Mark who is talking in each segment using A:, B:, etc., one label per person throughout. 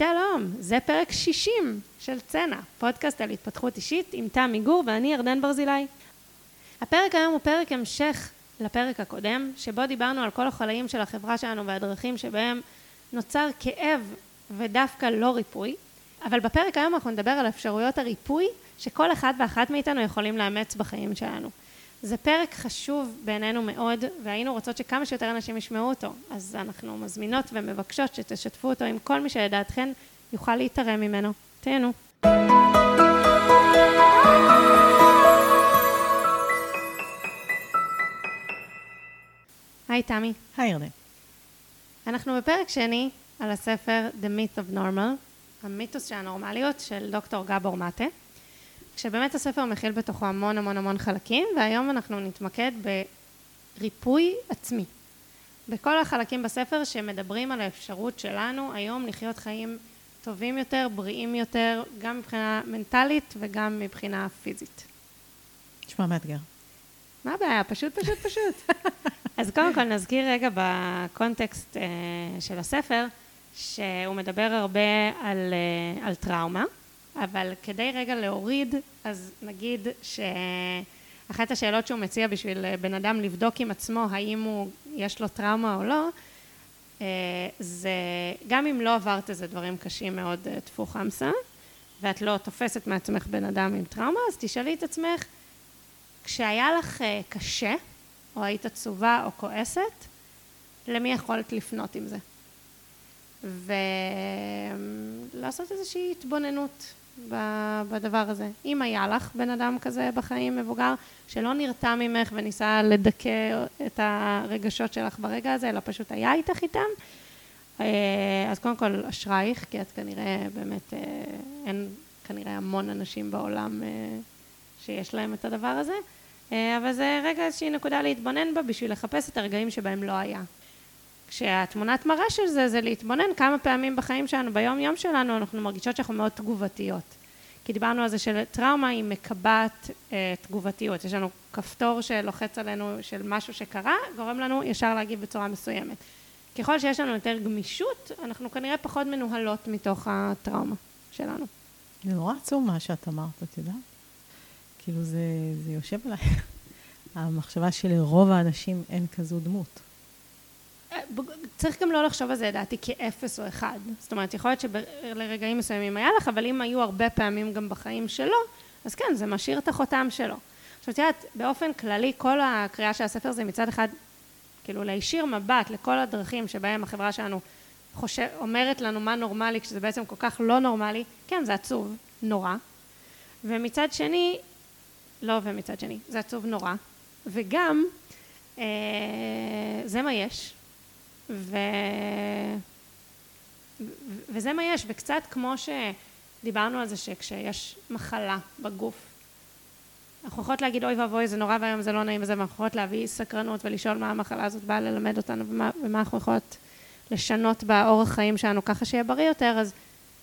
A: שלום, זה פרק 60 של צנע, פודקאסט על התפתחות אישית עם תמי גור ואני ירדן ברזילי. הפרק היום הוא פרק המשך לפרק הקודם, שבו דיברנו על כל החלאים של החברה שלנו והדרכים שבהם נוצר כאב ודווקא לא ריפוי, אבל בפרק היום אנחנו נדבר על אפשרויות הריפוי שכל אחד ואחת מאיתנו יכולים לאמץ בחיים שלנו. זה פרק חשוב בעינינו מאוד, והיינו רוצות שכמה שיותר אנשים ישמעו אותו. אז אנחנו מזמינות ומבקשות שתשתפו אותו עם כל מי שלדעתכן יוכל להתערם ממנו. תהנו. היי תמי.
B: היי ירדן.
A: אנחנו בפרק שני על הספר The Myth of Normal, המיתוס של הנורמליות של דוקטור גבור מטה. שבאמת הספר מכיל בתוכו המון המון המון חלקים, והיום אנחנו נתמקד בריפוי עצמי. בכל החלקים בספר שמדברים על האפשרות שלנו היום לחיות חיים טובים יותר, בריאים יותר, גם מבחינה מנטלית וגם מבחינה פיזית.
B: נשמע מאתגר.
A: מה הבעיה? פשוט, פשוט, פשוט. אז קודם כל נזכיר רגע בקונטקסט אה, של הספר, שהוא מדבר הרבה על, אה, על טראומה. אבל כדי רגע להוריד, אז נגיד שאחת השאלות שהוא מציע בשביל בן אדם לבדוק עם עצמו האם הוא, יש לו טראומה או לא, אה, זה גם אם לא עברת איזה דברים קשים מאוד אה, טפו חמסה, ואת לא תופסת מעצמך בן אדם עם טראומה, אז תשאלי את עצמך, כשהיה לך אה, קשה, או היית עצובה או כועסת, למי יכולת לפנות עם זה? ולעשות איזושהי התבוננות בדבר הזה. אם היה לך בן אדם כזה בחיים מבוגר, שלא נרתע ממך וניסה לדכא את הרגשות שלך ברגע הזה, אלא פשוט היה איתך איתם, אה, אז קודם כל אשרייך, כי את כנראה באמת, אה, אין כנראה המון אנשים בעולם אה, שיש להם את הדבר הזה, אבל זה רגע איזושהי נקודה להתבונן בה בשביל לחפש את הרגעים שבהם לא היה. כשהתמונת מראה של זה, זה להתבונן כמה פעמים בחיים שלנו, ביום יום שלנו, אנחנו מרגישות שאנחנו מאוד תגובתיות. כי דיברנו על זה שטראומה היא מקבעת אה, תגובתיות. יש לנו כפתור שלוחץ עלינו של משהו שקרה, גורם לנו ישר להגיב בצורה מסוימת. ככל שיש לנו יותר גמישות, אנחנו כנראה פחות מנוהלות מתוך הטראומה שלנו.
B: זה נורא עצוב מה שאת אמרת, את יודעת? כאילו זה, זה יושב עליי. המחשבה שלרוב האנשים אין כזו דמות.
A: צריך גם לא לחשוב על זה, לדעתי, כאפס או אחד. זאת אומרת, יכול להיות שלרגעים מסוימים היה לך, אבל אם היו הרבה פעמים גם בחיים שלו, אז כן, זה משאיר את החותם שלו. עכשיו, את יודעת, באופן כללי, כל הקריאה של הספר זה מצד אחד, כאילו, להישיר מבט לכל הדרכים שבהם החברה שלנו חושב, אומרת לנו מה נורמלי, כשזה בעצם כל כך לא נורמלי, כן, זה עצוב, נורא. ומצד שני, לא ומצד שני, זה עצוב נורא. וגם, אה, זה מה יש, ו... וזה מה יש, וקצת כמו שדיברנו על זה שכשיש מחלה בגוף, אנחנו יכולות להגיד אוי ואבוי זה נורא ואיום זה לא נעים וזה, ואנחנו יכולות להביא סקרנות ולשאול מה המחלה הזאת באה ללמד אותנו ומה, ומה אנחנו יכולות לשנות באורח חיים שלנו ככה שיהיה בריא יותר, אז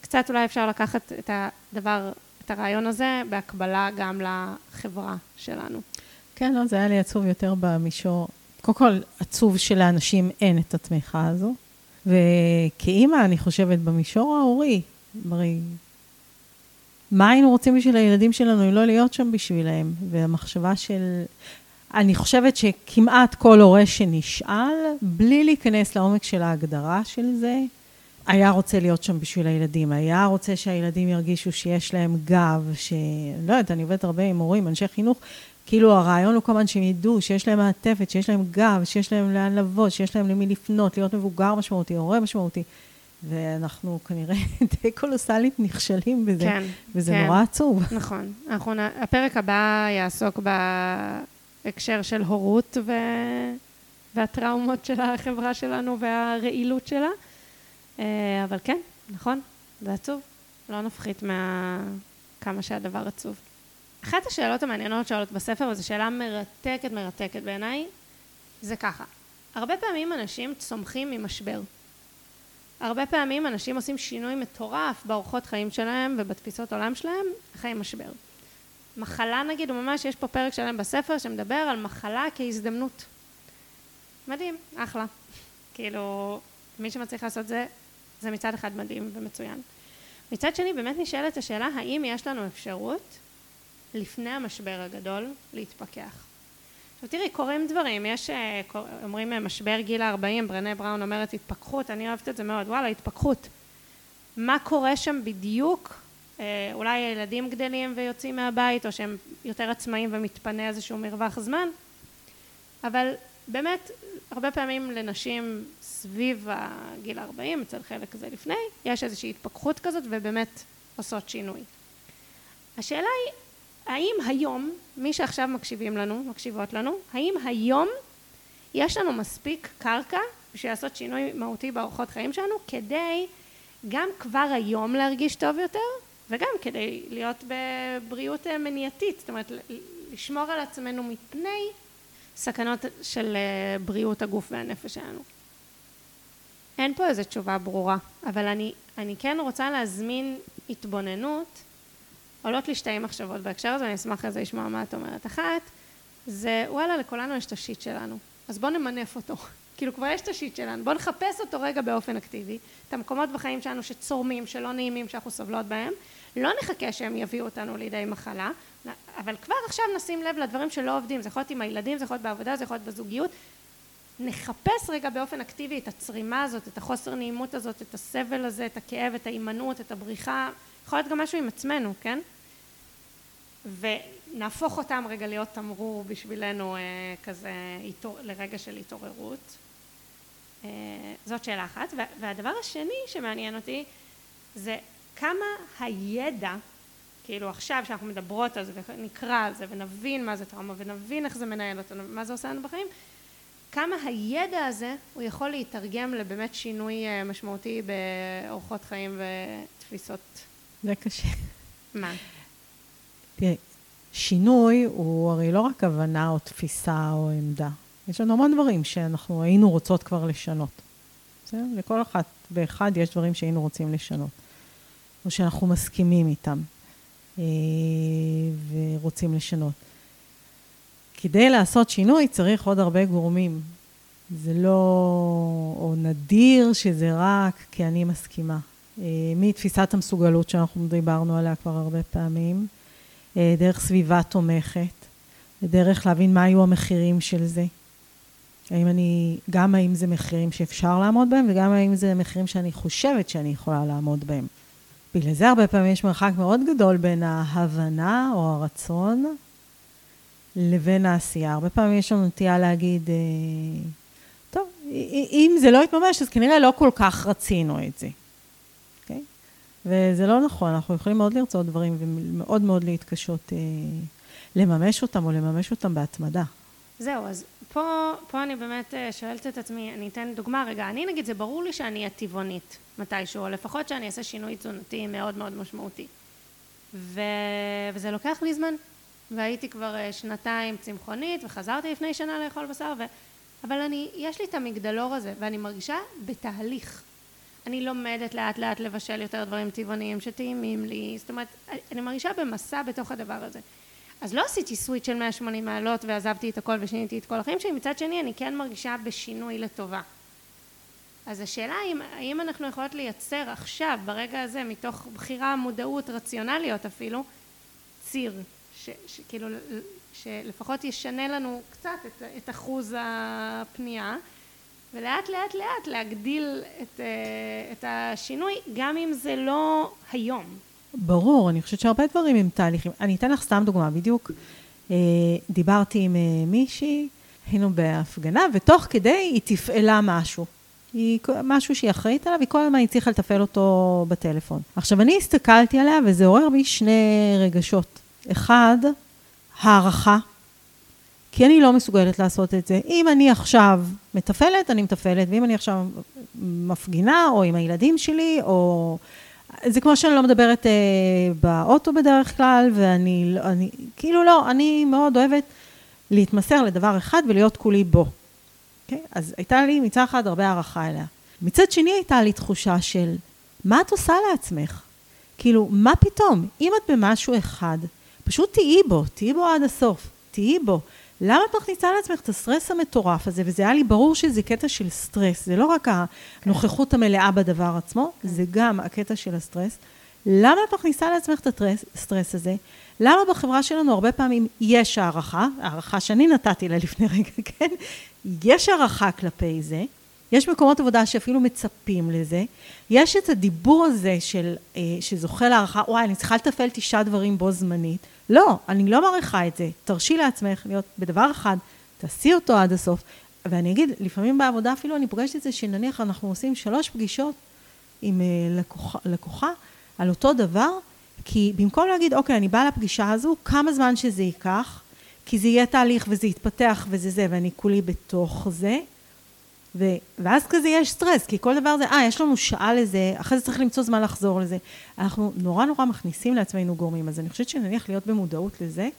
A: קצת אולי אפשר לקחת את הדבר, את הרעיון הזה בהקבלה גם לחברה שלנו.
B: כן, לא, זה היה לי עצוב יותר במישור, קודם כל, עצוב שלאנשים אין את התמיכה הזו. וכאימא, אני חושבת, במישור ההורי, הרי מה היינו רוצים בשביל הילדים שלנו אם לא להיות שם בשבילם? והמחשבה של... אני חושבת שכמעט כל הורה שנשאל, בלי להיכנס לעומק של ההגדרה של זה, היה רוצה להיות שם בשביל הילדים, היה רוצה שהילדים ירגישו שיש להם גב, ש... לא יודעת, אני עובדת הרבה עם הורים, אנשי חינוך, כאילו הרעיון הוא הזמן שהם ידעו שיש להם מעטפת, שיש להם גב, שיש להם לאן לבוא, שיש להם למי לפנות, להיות מבוגר משמעותי, הורה משמעותי. ואנחנו כנראה די קולוסלית נכשלים בזה, כן, וזה כן, נורא עצוב.
A: נכון. אנחנו, הפרק הבא יעסוק בהקשר של הורות ו... והטראומות של החברה שלנו והרעילות שלה. אה, אבל כן, נכון, זה עצוב. לא נפחית מה... כמה שהדבר עצוב. אחת השאלות המעניינות שעולות בספר, וזו שאלה מרתקת מרתקת בעיניי, זה ככה, הרבה פעמים אנשים צומחים ממשבר. הרבה פעמים אנשים עושים שינוי מטורף באורחות חיים שלהם ובתפיסות עולם שלהם אחרי משבר. מחלה נגיד, וממש יש פה פרק שלם בספר שמדבר על מחלה כהזדמנות. מדהים, אחלה. כאילו, מי שמצליח לעשות זה, זה מצד אחד מדהים ומצוין. מצד שני, באמת נשאלת השאלה, האם יש לנו אפשרות לפני המשבר הגדול להתפכח? עכשיו תראי, קורים דברים, יש, אה, אומרים אה, משבר גיל ה-40, ברנה בראון אומרת התפכחות, אני אוהבת את זה מאוד, וואלה, התפכחות. מה קורה שם בדיוק? אה, אולי הילדים גדלים ויוצאים מהבית, או שהם יותר עצמאים ומתפנה איזשהו מרווח זמן, אבל באמת, הרבה פעמים לנשים סביב הגיל ה-40, אצל חלק כזה לפני, יש איזושהי התפכחות כזאת ובאמת עושות שינוי. השאלה היא, האם היום, מי שעכשיו מקשיבים לנו, מקשיבות לנו, האם היום יש לנו מספיק קרקע בשביל לעשות שינוי מהותי באורחות חיים שלנו, כדי גם כבר היום להרגיש טוב יותר, וגם כדי להיות בבריאות מניעתית, זאת אומרת לשמור על עצמנו מפני סכנות של אה, בריאות הגוף והנפש שלנו. אין פה איזו תשובה ברורה, אבל אני, אני כן רוצה להזמין התבוננות, עולות לי שתי מחשבות בהקשר הזה, אני אשמח איזה לשמוע מה את אומרת. אחת, זה וואלה, לכולנו יש את השיט שלנו, אז בואו נמנף אותו. כאילו כבר יש את השיט שלנו, בואו נחפש אותו רגע באופן אקטיבי, את המקומות בחיים שלנו שצורמים, שלא נעימים, שאנחנו סובלות בהם, לא נחכה שהם יביאו אותנו לידי מחלה, אבל כבר עכשיו נשים לב לדברים שלא עובדים, זה יכול להיות עם הילדים, זה יכול להיות בעבודה, זה יכול להיות בזוגיות, נחפש רגע באופן אקטיבי את הצרימה הזאת, את החוסר נעימות הזאת, את הסבל הזה, את הכאב, את ההימנעות, את הבריחה, יכול להיות גם משהו עם עצמנו, כן? ונהפוך אותם רגע להיות תמרור בשבילנו אה, כזה איתור, לרגע של התעוררות. אה, זאת שאלה אחת. והדבר השני שמעניין אותי זה כמה הידע, כאילו עכשיו שאנחנו מדברות על זה ונקרא על זה ונבין מה זה טראומה ונבין איך זה מנהל אותנו ומה זה עושה לנו בחיים, כמה הידע הזה הוא יכול להתרגם לבאמת שינוי אה, משמעותי באורחות חיים ותפיסות.
B: זה קשה.
A: מה?
B: תראי, שינוי הוא הרי לא רק הבנה או תפיסה או עמדה. יש לנו המון דברים שאנחנו היינו רוצות כבר לשנות. בסדר? לכל אחת ואחד יש דברים שהיינו רוצים לשנות. או שאנחנו מסכימים איתם אה, ורוצים לשנות. כדי לעשות שינוי צריך עוד הרבה גורמים. זה לא, או נדיר שזה רק כי אני מסכימה. אה, מתפיסת המסוגלות שאנחנו דיברנו עליה כבר הרבה פעמים, אה, דרך סביבה תומכת, דרך להבין מה היו המחירים של זה. האם אני, גם האם זה מחירים שאפשר לעמוד בהם, וגם האם זה מחירים שאני חושבת שאני יכולה לעמוד בהם. בגלל זה הרבה פעמים יש מרחק מאוד גדול בין ההבנה או הרצון לבין העשייה. הרבה פעמים יש לנו נטייה להגיד, אה, טוב, אם זה לא יתממש, אז כנראה לא כל כך רצינו את זה. וזה לא נכון, אנחנו יכולים מאוד לרצות דברים ומאוד מאוד להתקשות אה, לממש אותם או לממש אותם בהתמדה.
A: זהו, אז פה, פה אני באמת אה, שואלת את עצמי, אני אתן דוגמה רגע, אני נגיד, זה ברור לי שאני אהיה טבעונית מתישהו, או לפחות שאני אעשה שינוי תזונתי מאוד מאוד משמעותי. ו... וזה לוקח לי זמן, והייתי כבר אה, שנתיים צמחונית, וחזרתי לפני שנה לאכול בשר, ו... אבל אני, יש לי את המגדלור הזה, ואני מרגישה בתהליך. אני לומדת לאט לאט לבשל יותר דברים טבעוניים שטעימים לי, זאת אומרת, אני מרגישה במסע בתוך הדבר הזה. אז לא עשיתי סוויץ' של 180 מעלות ועזבתי את הכל ושיניתי את כל החיים שלי, מצד שני אני כן מרגישה בשינוי לטובה. אז השאלה האם, האם אנחנו יכולות לייצר עכשיו, ברגע הזה, מתוך בחירה, מודעות, רציונליות אפילו, ציר, שכאילו, שלפחות ישנה לנו קצת את, את אחוז הפנייה, ולאט לאט לאט להגדיל את, את השינוי, גם אם זה לא היום.
B: ברור, אני חושבת שהרבה דברים הם תהליכים. אני אתן לך סתם דוגמה, בדיוק אה, דיברתי עם אה, מישהי, היינו בהפגנה, ותוך כדי היא תפעלה משהו. היא, משהו שהיא אחראית עליו, היא כל הזמן הצליחה לתפעל אותו בטלפון. עכשיו, אני הסתכלתי עליה, וזה עורר בי שני רגשות. אחד, הערכה, כי אני לא מסוגלת לעשות את זה. אם אני עכשיו מתפעלת, אני מתפעלת, ואם אני עכשיו מפגינה, או עם הילדים שלי, או זה כמו שאני לא מדברת אה, באוטו בדרך כלל, ואני, לא, אני, כאילו לא, אני מאוד אוהבת להתמסר לדבר אחד ולהיות כולי בו. Okay? אוקיי? אז הייתה לי מצד אחד הרבה הערכה אליה. מצד שני הייתה לי תחושה של, מה את עושה לעצמך? כאילו, מה פתאום? אם את במשהו אחד, פשוט תהיי בו, תהיי בו עד הסוף, תהיי בו. למה את מכניסה לעצמך את הסטרס המטורף הזה? וזה היה לי ברור שזה קטע של סטרס, זה לא רק הנוכחות המלאה בדבר עצמו, זה גם הקטע של הסטרס. למה את מכניסה לעצמך את הסטרס הזה? למה בחברה שלנו הרבה פעמים יש הערכה, הערכה שאני נתתי לה לפני רגע, כן? יש הערכה כלפי זה, יש מקומות עבודה שאפילו מצפים לזה, יש את הדיבור הזה של, אה, שזוכה להערכה, וואי, אני צריכה לתפעל תשעה דברים בו זמנית. לא, אני לא מעריכה את זה. תרשי לעצמך להיות בדבר אחד, תעשי אותו עד הסוף. ואני אגיד, לפעמים בעבודה אפילו אני פוגשת את זה שנניח אנחנו עושים שלוש פגישות עם אה, לקוחה, לקוחה על אותו דבר, כי במקום להגיד, אוקיי, אני באה לפגישה הזו, כמה זמן שזה ייקח, כי זה יהיה תהליך וזה יתפתח וזה זה, ואני כולי בתוך זה, ו, ואז כזה יש סטרס, כי כל דבר זה, אה, יש לנו שעה לזה, אחרי זה צריך למצוא זמן לחזור לזה. אנחנו נורא נורא מכניסים לעצמנו גורמים, אז אני חושבת שנניח להיות במודעות לזה,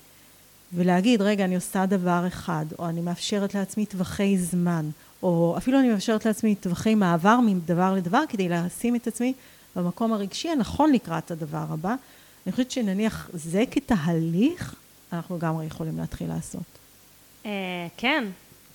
B: ולהגיד, רגע, אני עושה דבר אחד, או אני מאפשרת לעצמי טווחי זמן, או אפילו אני מאפשרת לעצמי טווחי מעבר מדבר לדבר, כדי לשים את עצמי במקום הרגשי הנכון לקראת הדבר הבא. אני חושבת שנניח זה כתהליך, אנחנו לגמרי יכולים להתחיל לעשות.
A: אה, כן,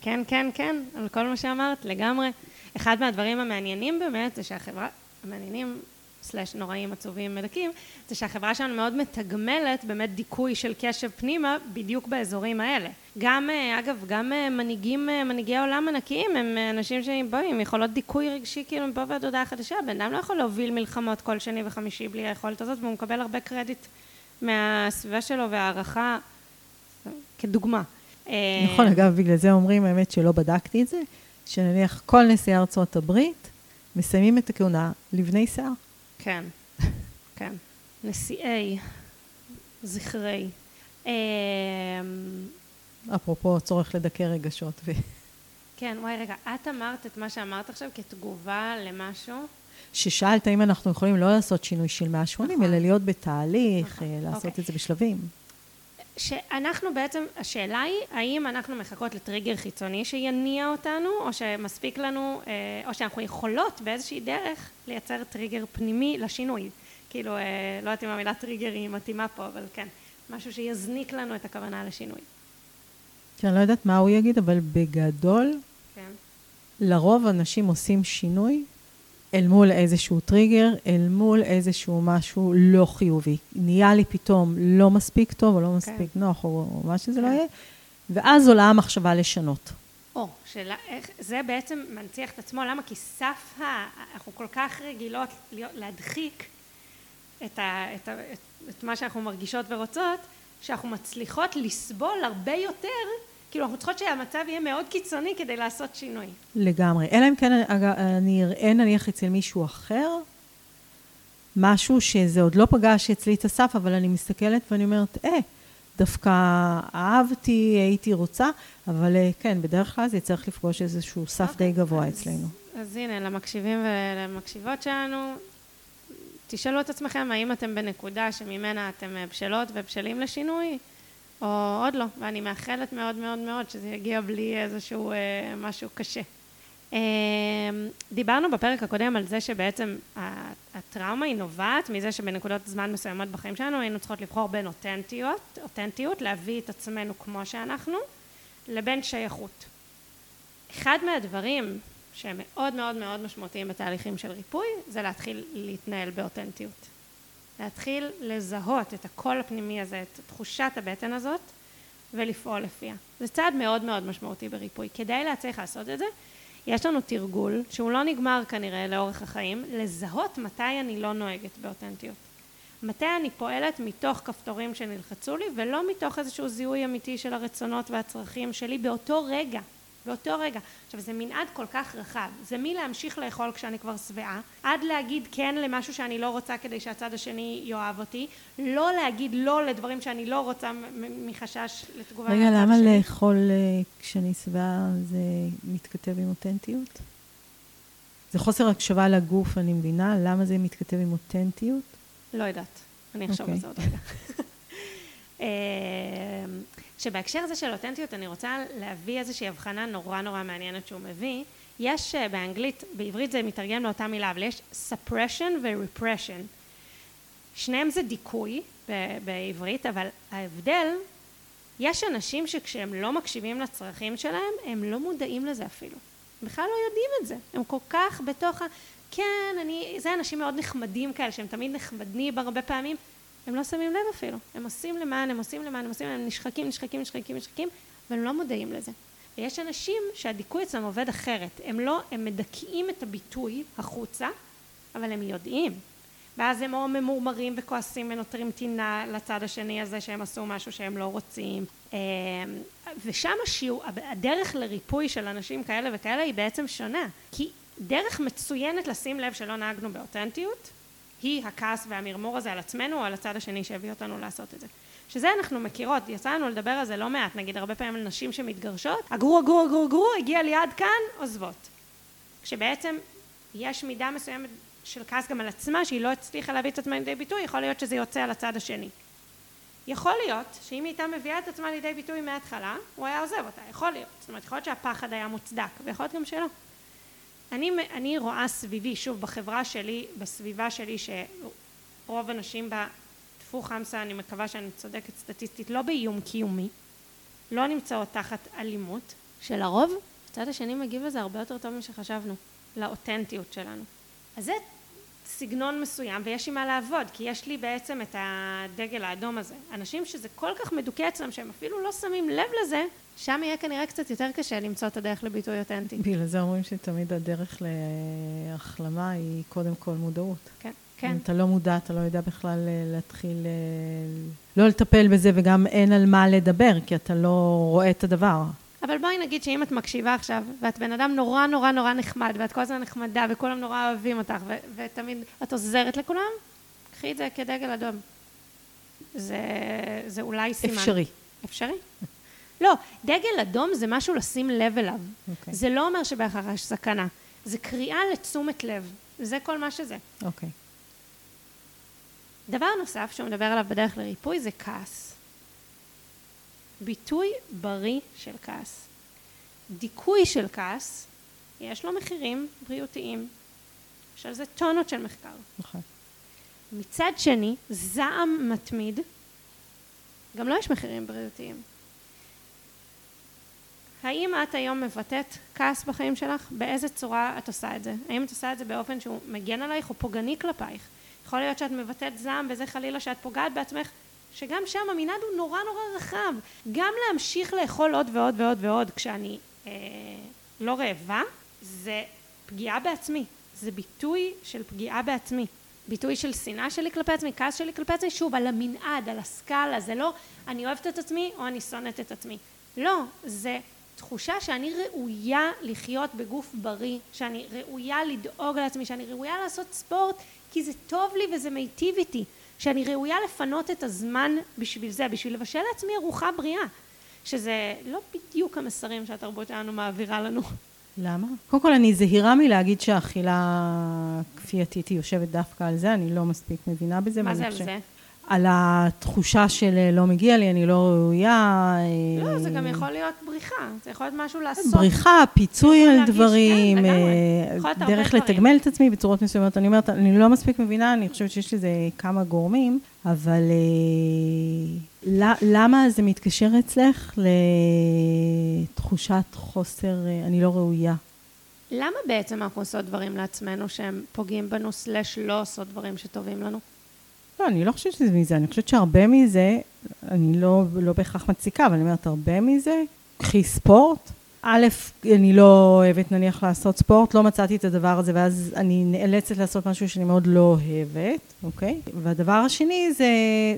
A: כן, כן, כן, על כל מה שאמרת, לגמרי. אחד מהדברים המעניינים באמת זה שהחברה, המעניינים, סלאש נוראים, עצובים, מדכאים, זה שהחברה שלנו מאוד מתגמלת באמת דיכוי של קשב פנימה בדיוק באזורים האלה. גם, אה, אגב, גם אה, מנהיגים, אה, מנהיגי העולם ענקיים הם אנשים שבואי, עם יכולות דיכוי רגשי כאילו מפה ועד הודעה חדשה. בן אדם לא יכול להוביל מלחמות כל שני וחמישי בלי היכולת הזאת, והוא מקבל הרבה קרדיט מהסביבה שלו והערכה כדוגמה.
B: נכון, אגב, בגלל זה אומרים, האמת שלא בדקתי את זה, שנניח כל נשיאי ארצות הברית מסיימים את הכהונה לבני שיער.
A: כן, כן. נשיאי, זכרי. אמ,
B: אפרופו צורך לדכא רגשות. ו...
A: כן, וואי, רגע, את אמרת את מה שאמרת עכשיו כתגובה למשהו?
B: ששאלת האם אנחנו יכולים לא לעשות שינוי של 180, נכון. אלא להיות בתהליך, נכון. אה, לעשות אוקיי. את זה בשלבים.
A: שאנחנו בעצם, השאלה היא, האם אנחנו מחכות לטריגר חיצוני שיניע אותנו, או שמספיק לנו, אה, או שאנחנו יכולות באיזושהי דרך לייצר טריגר פנימי לשינוי. כאילו, אה, לא יודעת אם המילה טריגר היא מתאימה פה, אבל כן, משהו שיזניק לנו את הכוונה לשינוי.
B: שאני לא יודעת מה הוא יגיד, אבל בגדול, כן. לרוב אנשים עושים שינוי אל מול איזשהו טריגר, אל מול איזשהו משהו לא חיובי. נהיה לי פתאום לא מספיק טוב, או לא מספיק כן. נוח, או, או מה שזה כן. לא יהיה, ואז עולה המחשבה לשנות.
A: או, שאלה, איך, זה בעצם מנציח את עצמו, למה? כי סף ה... אנחנו כל כך רגילות להדחיק את, ה, את, ה, את, את מה שאנחנו מרגישות ורוצות, שאנחנו מצליחות לסבול הרבה יותר כאילו אנחנו צריכות שהמצב יהיה מאוד קיצוני כדי לעשות שינוי.
B: לגמרי. אלא אם כן אני אראה נניח אצל מישהו אחר, משהו שזה עוד לא פגש אצלי את הסף, אבל אני מסתכלת ואני אומרת, אה, דווקא אהבתי, הייתי רוצה, אבל אה, כן, בדרך כלל זה צריך לפגוש איזשהו סף okay. די אוקיי, גבוה אז, אצלנו.
A: אז הנה, למקשיבים ולמקשיבות שלנו, תשאלו את עצמכם, האם אתם בנקודה שממנה אתם בשלות ובשלים לשינוי? או עוד לא, ואני מאחלת מאוד מאוד מאוד שזה יגיע בלי איזשהו אה, משהו קשה. אה, דיברנו בפרק הקודם על זה שבעצם הטראומה היא נובעת מזה שבנקודות זמן מסוימות בחיים שלנו היינו צריכות לבחור בין אותנטיות, אותנטיות, להביא את עצמנו כמו שאנחנו, לבין שייכות. אחד מהדברים שהם מאוד מאוד מאוד משמעותיים בתהליכים של ריפוי זה להתחיל להתנהל באותנטיות. להתחיל לזהות את הקול הפנימי הזה, את תחושת הבטן הזאת, ולפעול לפיה. זה צעד מאוד מאוד משמעותי בריפוי. כדי להצליח לעשות את זה, יש לנו תרגול, שהוא לא נגמר כנראה לאורך החיים, לזהות מתי אני לא נוהגת באותנטיות. מתי אני פועלת מתוך כפתורים שנלחצו לי, ולא מתוך איזשהו זיהוי אמיתי של הרצונות והצרכים שלי באותו רגע. באותו רגע. עכשיו זה מנעד כל כך רחב, זה מלהמשיך לאכול כשאני כבר שבעה, עד להגיד כן למשהו שאני לא רוצה כדי שהצד השני יאהב אותי, לא להגיד לא לדברים שאני לא רוצה מחשש לתגובה
B: רגע, למה שלי. לאכול אה, כשאני שבעה זה מתכתב עם אותנטיות? זה חוסר הקשבה לגוף, אני מבינה, למה זה מתכתב עם אותנטיות?
A: לא יודעת, אני אחשוב okay. על זה עוד רגע. שבהקשר הזה של אותנטיות אני רוצה להביא איזושהי הבחנה נורא נורא מעניינת שהוא מביא. יש אה, באנגלית, בעברית זה מתרגם לאותה מילה, אבל יש suppression ו-repression. שניהם זה דיכוי בעברית, אבל ההבדל יש אנשים שכשהם לא מקשיבים לצרכים שלהם, הם לא מודעים לזה אפילו. בכלל לא יודעים את זה. הם כל כך בתוך ה... כן, אני... זה אנשים מאוד נחמדים כאלה, שהם תמיד נחמדים הרבה פעמים. הם לא שמים לב אפילו. הם עושים למען, הם עושים למען, הם עושים למען, הם נשחקים, נשחקים, נשחקים, נשחקים, אבל הם לא מודעים לזה. ויש אנשים שהדיכוי אצלם עובד אחרת. הם לא, הם מדכאים את הביטוי החוצה, אבל הם יודעים. ואז הם או ממורמרים וכועסים ונותרים טינה לצד השני הזה שהם עשו משהו שהם לא רוצים. אמ, ושם השיעור, הדרך לריפוי של אנשים כאלה וכאלה היא בעצם שונה. כי דרך מצוינת לשים לב שלא נהגנו באותנטיות, היא הכעס והמרמור הזה על עצמנו או על הצד השני שהביא אותנו לעשות את זה. שזה אנחנו מכירות, יצא לנו לדבר על זה לא מעט, נגיד הרבה פעמים על נשים שמתגרשות, אגרו אגרו אגרו אגרו, הגיע לי עד כאן, עוזבות. כשבעצם יש מידה מסוימת של כעס גם על עצמה שהיא לא הצליחה להביא את עצמה לידי ביטוי, יכול להיות שזה יוצא על הצד השני. יכול להיות שאם היא הייתה מביאה את עצמה לידי ביטוי מההתחלה, הוא היה עוזב אותה, יכול להיות. זאת אומרת, יכול להיות שהפחד היה מוצדק, ויכול להיות גם שלא. אני, אני רואה סביבי, שוב, בחברה שלי, בסביבה שלי, שרוב הנשים בה, טפו חמסה, אני מקווה שאני צודקת סטטיסטית, לא באיום קיומי, לא נמצאות תחת אלימות, שלרוב הצד השני מגיב לזה הרבה יותר טוב משחשבנו, לאותנטיות שלנו. אז זה סגנון מסוים ויש עם מה לעבוד כי יש לי בעצם את הדגל האדום הזה אנשים שזה כל כך מדוכא אצלם שהם אפילו לא שמים לב לזה שם יהיה כנראה קצת יותר קשה למצוא את הדרך לביטוי אותנטי.
B: בגלל זה אומרים שתמיד הדרך להחלמה היא קודם כל מודעות.
A: כן, כן.
B: אם אתה לא מודע, אתה לא יודע בכלל אה, להתחיל, אה, לא לטפל בזה וגם אין על מה לדבר, כי אתה לא רואה את הדבר.
A: אבל בואי נגיד שאם את מקשיבה עכשיו, ואת בן אדם נורא נורא נורא נחמד, ואת כל הזמן נחמדה, וכולם נורא אוהבים אותך, ו- ותמיד את עוזרת לכולם, קחי את זה כדגל אדום. זה, זה אולי סימן.
B: אפשרי.
A: אפשרי? לא, דגל אדום זה משהו לשים לב אליו. Okay.
B: אוקיי.
A: זה לא אומר שבהכרח יש סכנה. זה קריאה לתשומת לב. זה כל מה שזה.
B: אוקיי. Okay.
A: דבר נוסף שהוא מדבר עליו בדרך לריפוי זה כעס. ביטוי בריא של כעס. דיכוי של כעס, יש לו מחירים בריאותיים. יש על זה טונות של מחקר.
B: נכון.
A: מצד שני, זעם מתמיד, גם לו לא יש מחירים בריאותיים. האם את היום מבטאת כעס בחיים שלך? באיזה צורה את עושה את זה? האם את עושה את זה באופן שהוא מגן עלייך או פוגעני כלפייך? יכול להיות שאת מבטאת זעם וזה חלילה שאת פוגעת בעצמך שגם שם המנעד הוא נורא נורא רחב. גם להמשיך לאכול עוד ועוד ועוד ועוד כשאני אה, לא רעבה, זה פגיעה בעצמי. זה ביטוי של פגיעה בעצמי. ביטוי של שנאה שלי כלפי עצמי, כעס שלי כלפי עצמי, שוב, על המנעד, על הסקאלה, זה לא אני אוהבת את עצמי או אני שונאת את עצמי. לא, זה תחושה שאני ראויה לחיות בגוף בריא, שאני ראויה לדאוג לעצמי, שאני ראויה לעשות ספורט כי זה טוב לי וזה מיטיב איתי. שאני ראויה לפנות את הזמן בשביל זה, בשביל לבשל לעצמי ארוחה בריאה, שזה לא בדיוק המסרים שהתרבות שלנו מעבירה לנו.
B: למה? קודם כל אני זהירה מלהגיד שהאכילה כפייתית היא יושבת דווקא על זה, אני לא מספיק מבינה בזה.
A: מה זה על זה?
B: על התחושה של אה, לא מגיע לי, אני לא ראויה.
A: לא, אה, זה גם יכול להיות בריחה, זה יכול להיות משהו לעשות.
B: בריחה, פיצוי על דברים, כן, אה, דרך לתגמל את עצמי בצורות מסוימות. אני אומרת, אני לא מספיק מבינה, אני חושבת שיש לזה כמה גורמים, אבל למה זה מתקשר אצלך לתחושת חוסר, אני לא ראויה?
A: למה בעצם אנחנו עושות דברים לעצמנו שהם פוגעים בנו, סלש לא עושות דברים שטובים לנו?
B: לא, אני לא חושבת שזה מזה, אני חושבת שהרבה מזה, אני לא, לא בהכרח מציקה, אבל אני אומרת, הרבה מזה, קחי ספורט. א', אני לא אוהבת נניח לעשות ספורט, לא מצאתי את הדבר הזה, ואז אני נאלצת לעשות משהו שאני מאוד לא אוהבת, אוקיי? והדבר השני, זה,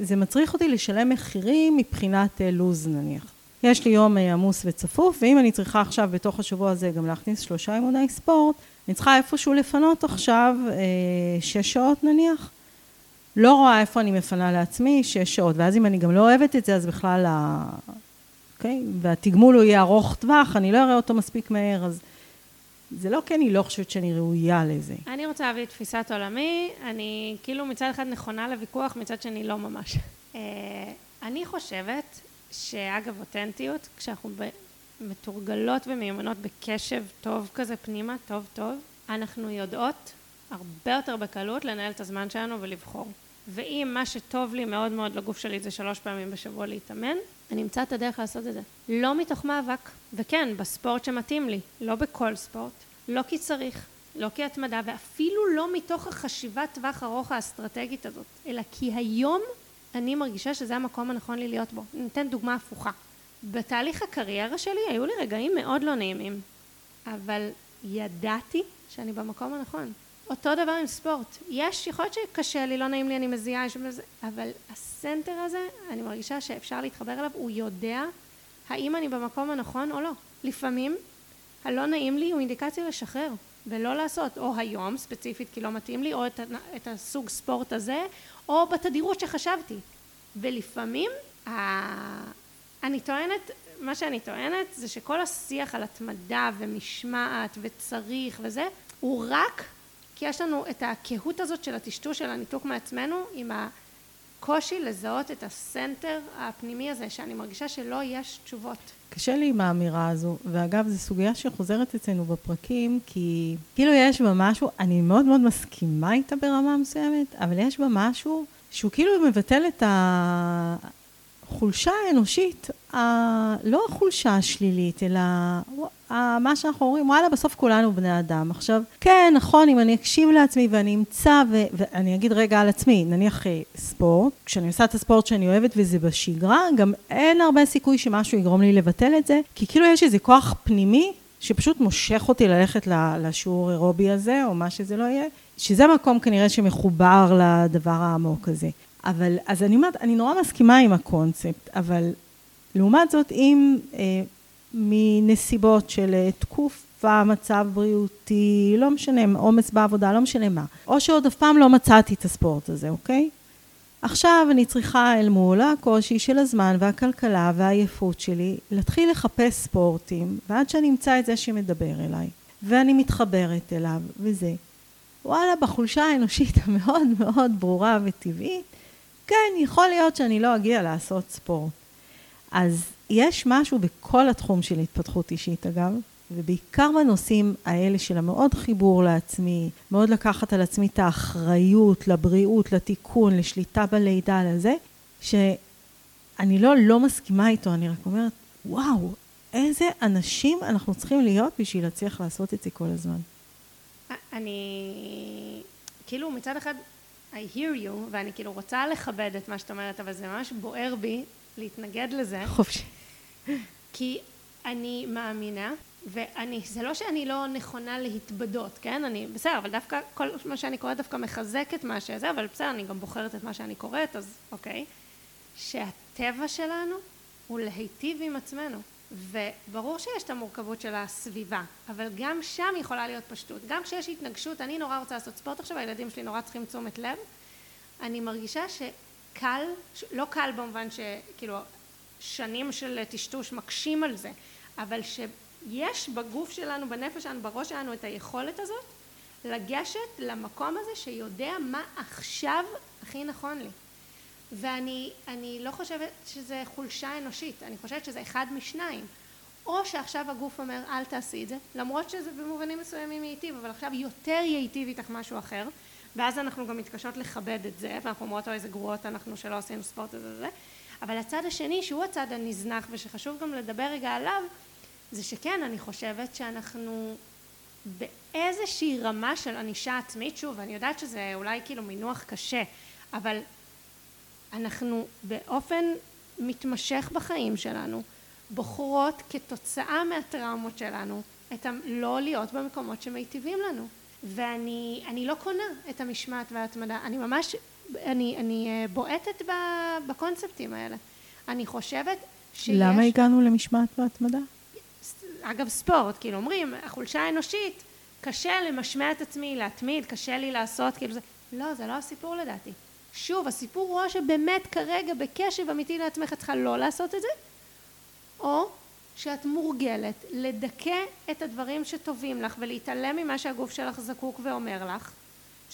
B: זה מצריך אותי לשלם מחירים מבחינת אה, לו"ז נניח. יש לי יום אה, עמוס וצפוף, ואם אני צריכה עכשיו בתוך השבוע הזה גם להכניס שלושה אימוני ספורט, אני צריכה איפשהו לפנות עכשיו אה, שש שעות נניח, לא רואה איפה אני מפנה לעצמי שש שעות, ואז אם אני גם לא אוהבת את זה, אז בכלל, ה... אוקיי? והתגמול הוא יהיה ארוך טווח, אני לא אראה אותו מספיק מהר, אז זה לא כי אני לא חושבת שאני ראויה לזה.
A: אני רוצה להביא תפיסת עולמי, אני כאילו מצד אחד נכונה לוויכוח, מצד שני לא ממש. אה, אני חושבת שאגב אותנטיות, כשאנחנו מתורגלות ומיומנות בקשב טוב כזה פנימה, טוב טוב, אנחנו יודעות הרבה יותר בקלות לנהל את הזמן שלנו ולבחור. ואם מה שטוב לי מאוד מאוד לגוף שלי זה שלוש פעמים בשבוע להתאמן, אני אמצא את הדרך לעשות את זה. לא מתוך מאבק, וכן, בספורט שמתאים לי, לא בכל ספורט, לא כי צריך, לא כי התמדה, ואפילו לא מתוך החשיבת טווח ארוך האסטרטגית הזאת, אלא כי היום אני מרגישה שזה המקום הנכון לי להיות בו. ניתן דוגמה הפוכה. בתהליך הקריירה שלי היו לי רגעים מאוד לא נעימים, אבל ידעתי שאני במקום הנכון. אותו דבר עם ספורט. יש, יכול להיות שקשה לי, לא נעים לי, אני מזיעה, אבל הסנטר הזה, אני מרגישה שאפשר להתחבר אליו, הוא יודע האם אני במקום הנכון או לא. לפעמים הלא נעים לי הוא אינדיקציה לשחרר ולא לעשות, או היום ספציפית כי לא מתאים לי, או את, את הסוג ספורט הזה, או בתדירות שחשבתי. ולפעמים, אני טוענת, מה שאני טוענת זה שכל השיח על התמדה ומשמעת וצריך וזה, הוא רק כי יש לנו את הקהות הזאת של הטשטוש של הניתוק מעצמנו עם הקושי לזהות את הסנטר הפנימי הזה שאני מרגישה שלא יש תשובות.
B: קשה לי עם האמירה הזו, ואגב זו סוגיה שחוזרת אצלנו בפרקים, כי כאילו יש בה משהו, אני מאוד מאוד מסכימה איתה ברמה מסוימת, אבל יש בה משהו שהוא כאילו מבטל את החולשה האנושית, ה... לא החולשה השלילית, אלא מה שאנחנו אומרים, וואלה, בסוף כולנו בני אדם. עכשיו, כן, נכון, אם אני אקשיב לעצמי ואני אמצא, ו- ואני אגיד רגע על עצמי, נניח אה, ספורט, כשאני עושה את הספורט שאני אוהבת וזה בשגרה, גם אין הרבה סיכוי שמשהו יגרום לי לבטל את זה, כי כאילו יש איזה כוח פנימי שפשוט מושך אותי ללכת לשיעור אירובי הזה, או מה שזה לא יהיה, שזה מקום כנראה שמחובר לדבר העמוק הזה. אבל, אז אני אומרת, אני נורא מסכימה עם הקונספט, אבל לעומת זאת, אם אה, מנסיבות של אה, תקופה, מצב בריאותי, לא משנה, עומס בעבודה, לא משנה מה. או שעוד אף פעם לא מצאתי את הספורט הזה, אוקיי? עכשיו אני צריכה אל מול הקושי של הזמן והכלכלה והעייפות שלי להתחיל לחפש ספורטים ועד שאני אמצא את זה שמדבר אליי ואני מתחברת אליו וזה. וואלה, בחולשה האנושית המאוד מאוד ברורה וטבעית, כן, יכול להיות שאני לא אגיע לעשות ספורט. אז יש משהו בכל התחום של התפתחות אישית אגב, ובעיקר בנושאים האלה של המאוד חיבור לעצמי, מאוד לקחת על עצמי את האחריות לבריאות, לתיקון, לשליטה בלידה, לזה, שאני לא לא מסכימה איתו, אני רק אומרת, וואו, איזה אנשים אנחנו צריכים להיות בשביל להצליח לעשות את זה כל הזמן.
A: אני, כאילו מצד אחד, I hear you, ואני כאילו רוצה לכבד את מה שאת אומרת, אבל זה ממש בוער בי להתנגד לזה.
B: חופשי.
A: כי אני מאמינה, ואני, זה לא שאני לא נכונה להתבדות, כן? אני, בסדר, אבל דווקא כל מה שאני קוראת דווקא מחזק את מה שזה, אבל בסדר, אני גם בוחרת את מה שאני קוראת, אז אוקיי. שהטבע שלנו הוא להיטיב עם עצמנו. וברור שיש את המורכבות של הסביבה, אבל גם שם יכולה להיות פשטות. גם כשיש התנגשות, אני נורא רוצה לעשות ספורט עכשיו, הילדים שלי נורא צריכים תשומת לב, אני מרגישה שקל, לא קל במובן שכאילו שנים של טשטוש מקשים על זה, אבל שיש בגוף שלנו, בנפש שלנו, בראש שלנו את היכולת הזאת לגשת למקום הזה שיודע מה עכשיו הכי נכון לי. ואני לא חושבת שזה חולשה אנושית, אני חושבת שזה אחד משניים. או שעכשיו הגוף אומר אל תעשי את זה, למרות שזה במובנים מסוימים ייטיב, אבל עכשיו יותר ייטיב איתך משהו אחר, ואז אנחנו גם מתקשות לכבד את זה, ואנחנו אומרות איזה גרועות אנחנו שלא עשינו ספורט הזה וזה, אבל הצד השני שהוא הצד הנזנח ושחשוב גם לדבר רגע עליו, זה שכן אני חושבת שאנחנו באיזושהי רמה של ענישה עצמית, שוב אני יודעת שזה אולי כאילו מינוח קשה, אבל אנחנו באופן מתמשך בחיים שלנו בוחרות כתוצאה מהטראומות שלנו את הלא להיות במקומות שמיטיבים לנו. ואני לא קונה את המשמעת וההתמדה. אני ממש אני, אני אה, בועטת בקונספטים האלה. אני חושבת
B: שיש למה הגענו למשמעת והתמדה?
A: אגב ספורט כאילו אומרים החולשה האנושית קשה למשמע את עצמי להתמיד קשה לי לעשות כאילו זה לא זה לא הסיפור לדעתי שוב, הסיפור הוא שבאמת כרגע בקשב אמיתי לעצמך את צריכה לא לעשות את זה, או שאת מורגלת לדכא את הדברים שטובים לך ולהתעלם ממה שהגוף שלך זקוק ואומר לך,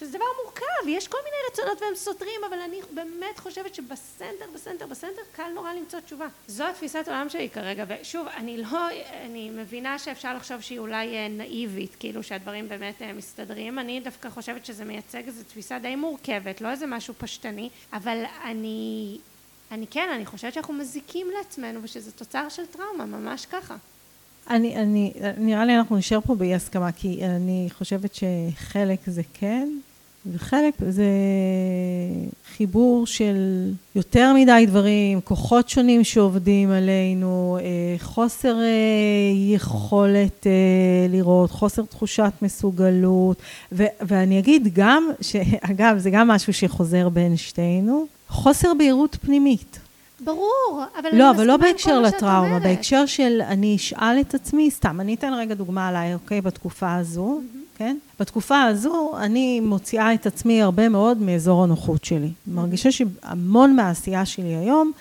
A: שזה דבר מורכב, יש כל מיני רצונות והם סותרים, אבל אני באמת חושבת שבסנטר, בסנטר, בסנטר, קל נורא למצוא תשובה. זו התפיסת עולם שלי כרגע, ושוב, אני לא, אני מבינה שאפשר לחשוב שהיא אולי אה, נאיבית, כאילו שהדברים באמת אה, מסתדרים, אני דווקא חושבת שזה מייצג איזו תפיסה די מורכבת, לא איזה משהו פשטני, אבל אני, אני כן, אני חושבת שאנחנו מזיקים לעצמנו ושזה תוצר של טראומה, ממש ככה.
B: אני, אני, נראה לי אנחנו נשאר פה באי הסכמה, כי אני חושבת שחלק זה כן, וחלק זה חיבור של יותר מדי דברים, כוחות שונים שעובדים עלינו, אה, חוסר אה, יכולת אה, לראות, חוסר תחושת מסוגלות, ו- ואני אגיד גם, שאגב, זה גם משהו שחוזר בין שתינו, חוסר בהירות פנימית.
A: ברור, אבל
B: לא, אבל לא בהקשר לטראומה, בהקשר של אני אשאל את עצמי, סתם, אני אתן רגע דוגמה עליי, אוקיי, בתקופה הזו, mm-hmm. כן? בתקופה הזו אני מוציאה את עצמי הרבה מאוד מאזור הנוחות שלי. Mm-hmm. מרגישה שהמון מהעשייה שלי היום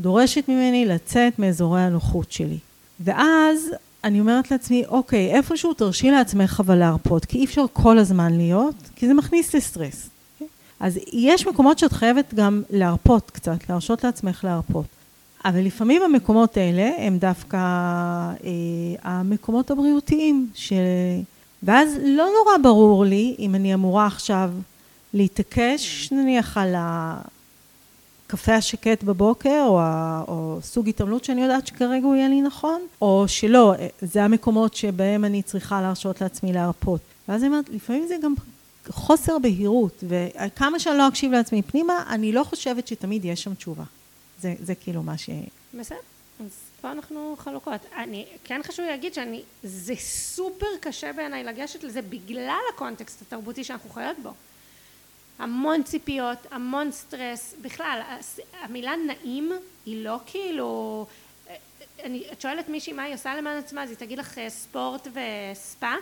B: דורשת ממני לצאת מאזורי הנוחות שלי. ואז אני אומרת לעצמי, אוקיי, איפשהו תרשי לעצמך אבל להרפות, כי אי אפשר כל הזמן להיות, כי זה מכניס לסטרס. אז יש מקומות שאת חייבת גם להרפות קצת, להרשות לעצמך להרפות. אבל לפעמים המקומות האלה הם דווקא אה, המקומות הבריאותיים, ש... ואז לא נורא ברור לי אם אני אמורה עכשיו להתעקש נניח על הקפה השקט בבוקר, או. או סוג התעמלות שאני יודעת שכרגע הוא יהיה לי נכון, או שלא, זה המקומות שבהם אני צריכה להרשות לעצמי להרפות. ואז אני אומרת, לפעמים זה גם חוסר בהירות, וכמה שאני לא אקשיב לעצמי פנימה, אני לא חושבת שתמיד יש שם תשובה. זה, זה כאילו מה ש...
A: בסדר, אז פה אנחנו חלוקות. אני, כן חשוב להגיד שאני, זה סופר קשה בעיניי לגשת לזה בגלל הקונטקסט התרבותי שאנחנו חיות בו. המון ציפיות, המון סטרס, בכלל, המילה נעים היא לא כאילו... אני, את שואלת מישהי מה היא עושה למען עצמה, אז היא תגיד לך אה, ספורט וספא,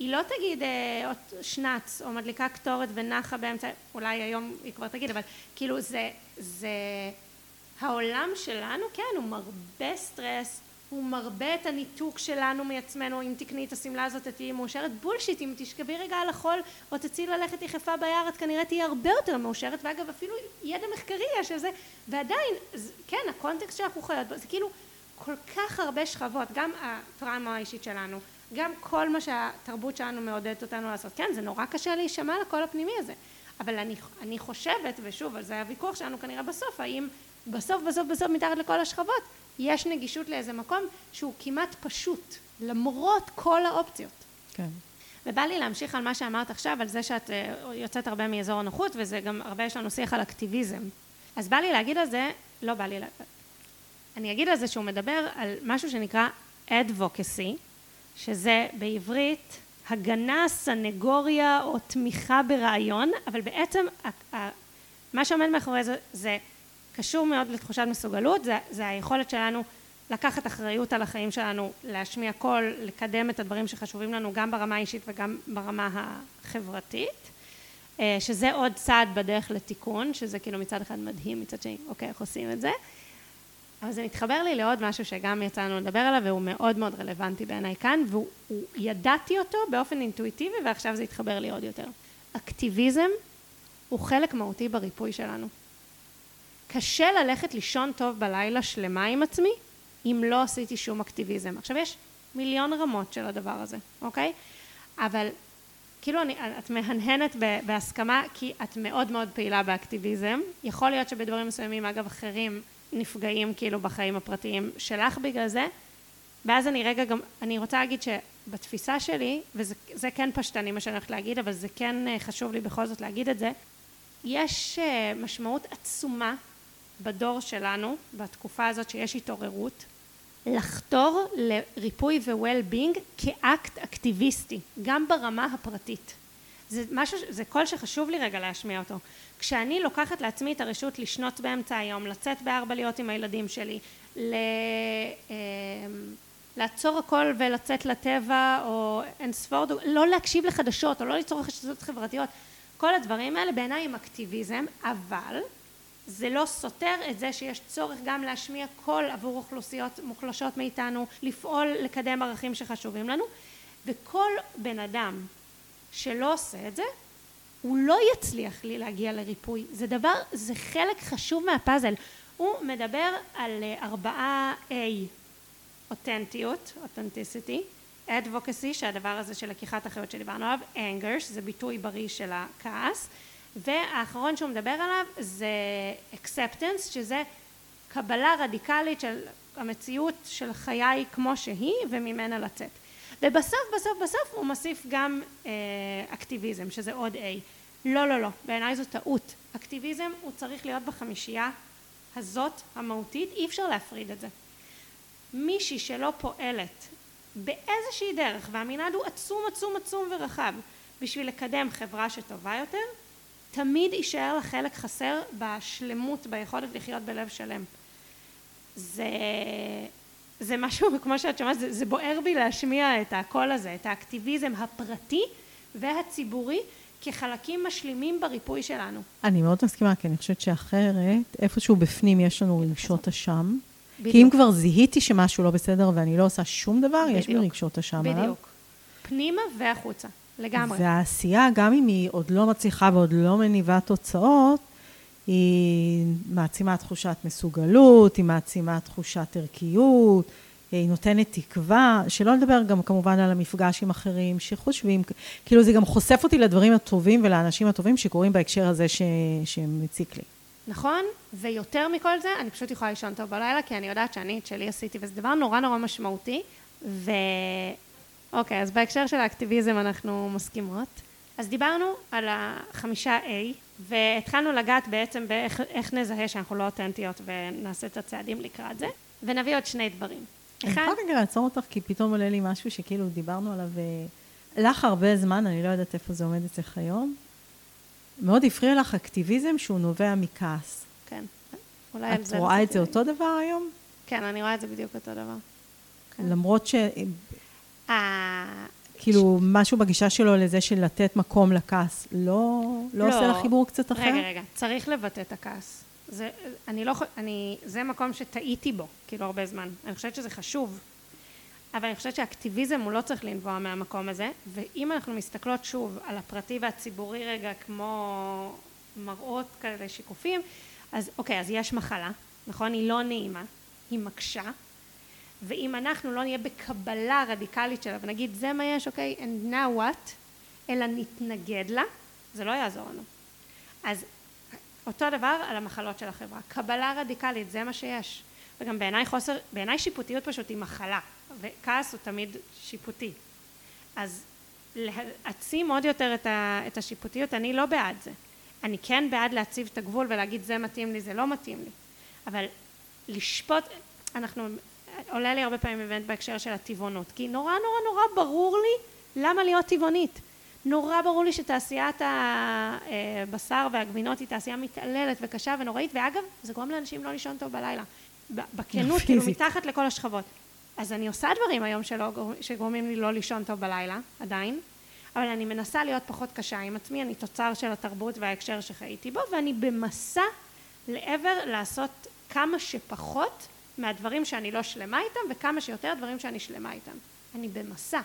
A: היא לא תגיד אה, שנץ או מדליקה קטורת ונחה באמצע, אולי היום היא כבר תגיד, אבל כאילו זה, זה העולם שלנו, כן, הוא מרבה סטרס, הוא מרבה את הניתוק שלנו מעצמנו, אם תקני את השמלה הזאת את תהיי מאושרת, bullshit, אם תשכבי רגע על החול או תצאי ללכת יחפה ביער, את כנראה תהיי הרבה יותר מאושרת, ואגב אפילו ידע מחקרי יש לזה, ועדיין, כן, הקונטקסט שאנחנו חיות בו, זה כאילו כל כך הרבה שכבות, גם הטראומה האישית שלנו, גם כל מה שהתרבות שלנו מעודדת אותנו לעשות. כן, זה נורא קשה להישמע לקול הפנימי הזה, אבל אני, אני חושבת, ושוב, על זה הוויכוח שלנו כנראה בסוף, האם בסוף בסוף בסוף מתחת לכל השכבות יש נגישות לאיזה מקום שהוא כמעט פשוט, למרות כל האופציות.
B: כן.
A: ובא לי להמשיך על מה שאמרת עכשיו, על זה שאת אה, יוצאת הרבה מאזור הנוחות, וזה גם הרבה יש לנו שיח על אקטיביזם. אז בא לי להגיד על זה, לא בא לי, לה... אני אגיד על זה שהוא מדבר על משהו שנקרא advocacy, שזה בעברית הגנה, סנגוריה או תמיכה ברעיון, אבל בעצם מה שעומד מאחורי זה, זה קשור מאוד לתחושת מסוגלות, זה, זה היכולת שלנו לקחת אחריות על החיים שלנו, להשמיע קול, לקדם את הדברים שחשובים לנו גם ברמה האישית וגם ברמה החברתית, אה, שזה עוד צעד בדרך לתיקון, שזה כאילו מצד אחד מדהים, מצד שני, אוקיי, איך עושים את זה? אבל זה מתחבר לי לעוד משהו שגם יצאנו לדבר עליו והוא מאוד מאוד רלוונטי בעיניי כאן וידעתי אותו באופן אינטואיטיבי ועכשיו זה התחבר לי עוד יותר. אקטיביזם הוא חלק מהותי בריפוי שלנו. קשה ללכת לישון טוב בלילה שלמה עם עצמי אם לא עשיתי שום אקטיביזם. עכשיו יש מיליון רמות של הדבר הזה, אוקיי? אבל כאילו אני, את מהנהנת בהסכמה כי את מאוד מאוד פעילה באקטיביזם. יכול להיות שבדברים מסוימים אגב אחרים נפגעים כאילו בחיים הפרטיים שלך בגלל זה ואז אני רגע גם, אני רוצה להגיד שבתפיסה שלי, וזה כן פשטני מה שאני הולכת להגיד, אבל זה כן אה, חשוב לי בכל זאת להגיד את זה, יש אה, משמעות עצומה בדור שלנו, בתקופה הזאת שיש התעוררות, לחתור לריפוי ו-well-being כאקט אקטיביסטי, גם ברמה הפרטית. זה משהו, זה קול שחשוב לי רגע להשמיע אותו. כשאני לוקחת לעצמי את הרשות לשנות באמצע היום, לצאת בארבע להיות עם הילדים שלי, ל... אמ, לעצור הכל ולצאת לטבע או אין ספור, לא להקשיב לחדשות או לא לצרוך חדשות חברתיות, כל הדברים האלה בעיניי הם אקטיביזם, אבל זה לא סותר את זה שיש צורך גם להשמיע קול עבור אוכלוסיות מוחלשות מאיתנו, לפעול לקדם ערכים שחשובים לנו, וכל בן אדם שלא עושה את זה, הוא לא יצליח לי להגיע לריפוי. זה דבר, זה חלק חשוב מהפאזל. הוא מדבר על ארבעה A, אותנטיות, אותנטיסיטי, advocacy, שהדבר הזה של לקיחת אחריות שדיברנו עליו, anger, שזה ביטוי בריא של הכעס, והאחרון שהוא מדבר עליו זה acceptance, שזה קבלה רדיקלית של המציאות של חיי כמו שהיא וממנה לצאת. ובסוף בסוף בסוף הוא מוסיף גם אה, אקטיביזם שזה עוד A. לא לא לא, בעיניי זו טעות. אקטיביזם הוא צריך להיות בחמישייה הזאת המהותית, אי אפשר להפריד את זה. מישהי שלא פועלת באיזושהי דרך, והמנעד הוא עצום עצום עצום ורחב, בשביל לקדם חברה שטובה יותר, תמיד יישאר לה חלק חסר בשלמות, ביכולת לחיות בלב שלם. זה, זה משהו, כמו שאת שומעת, זה, זה בוער בי להשמיע את הקול הזה, את האקטיביזם הפרטי והציבורי כחלקים משלימים בריפוי שלנו.
B: אני מאוד מסכימה, כי אני חושבת שאחרת, איפשהו בפנים יש לנו רגשות אשם. בדיוק. כי אם כבר זיהיתי שמשהו לא בסדר ואני לא עושה שום דבר, בדיוק. יש לי רגשות אשם
A: עליו. בדיוק. פנימה והחוצה, לגמרי.
B: והעשייה, גם אם היא עוד לא מצליחה ועוד לא מניבה תוצאות, היא מעצימה תחושת מסוגלות, היא מעצימה תחושת ערכיות, היא נותנת תקווה, שלא לדבר גם כמובן על המפגש עם אחרים שחושבים, כאילו זה גם חושף אותי לדברים הטובים ולאנשים הטובים שקורים בהקשר הזה ש, שמציק לי.
A: נכון, ויותר מכל זה, אני פשוט יכולה לישון טוב בלילה, כי אני יודעת שאני את שלי עשיתי, וזה דבר נורא נורא משמעותי, ו... אוקיי, אז בהקשר של האקטיביזם אנחנו מסכימות. אז דיברנו על החמישה A, והתחלנו לגעת בעצם באיך נזהה שאנחנו לא אותנטיות ונעשה את הצעדים לקראת זה, ונביא עוד שני דברים.
B: אני יכולה רגע לעצור אותך, כי פתאום עולה לי משהו שכאילו דיברנו עליו אה, לך הרבה זמן, אני לא יודעת איפה זה עומד אצלך היום. מאוד הפריע לך אקטיביזם שהוא נובע מכעס.
A: כן.
B: אולי על זה... את רואה את זה אותו דבר היום?
A: כן, אני רואה את זה בדיוק אותו דבר.
B: כן. למרות ש... כאילו, משהו בגישה שלו לזה של לתת מקום לכעס, לא, לא, לא עושה לך חיבור קצת אחר?
A: רגע, רגע, צריך לבטא את הכעס. זה, אני לא, אני, זה מקום שטעיתי בו, כאילו, הרבה זמן. אני חושבת שזה חשוב, אבל אני חושבת שהאקטיביזם הוא לא צריך לנבוע מהמקום הזה, ואם אנחנו מסתכלות שוב על הפרטי והציבורי רגע כמו מראות כאלה שיקופים, אז אוקיי, אז יש מחלה, נכון? היא לא נעימה, היא מקשה, ואם אנחנו לא נהיה בקבלה רדיקלית שלה ונגיד זה מה יש, אוקיי, and now what, אלא נתנגד לה, זה לא יעזור לנו. אז אותו דבר על המחלות של החברה, קבלה רדיקלית, זה מה שיש. וגם בעיניי חוסר, בעיניי שיפוטיות פשוט היא מחלה, וכעס הוא תמיד שיפוטי. אז להעצים עוד יותר את, ה, את השיפוטיות, אני לא בעד זה. אני כן בעד להציב את הגבול ולהגיד זה מתאים לי, זה לא מתאים לי. אבל לשפוט, אנחנו עולה לי הרבה פעמים באמת בהקשר של הטבעונות, כי נורא נורא נורא ברור לי למה להיות טבעונית. נורא ברור לי שתעשיית הבשר והגבינות היא תעשייה מתעללת וקשה ונוראית, ואגב, זה גורם לאנשים לא לישון טוב בלילה. בכנות, כאילו מתחת לכל השכבות. אז אני עושה דברים היום שלא, שגורמים לי לא לישון טוב בלילה, עדיין, אבל אני מנסה להיות פחות קשה עם עצמי, אני תוצר של התרבות וההקשר שחייתי בו, ואני במסע לעבר לעשות כמה שפחות מהדברים שאני לא שלמה איתם וכמה שיותר דברים שאני שלמה איתם. אני במסע.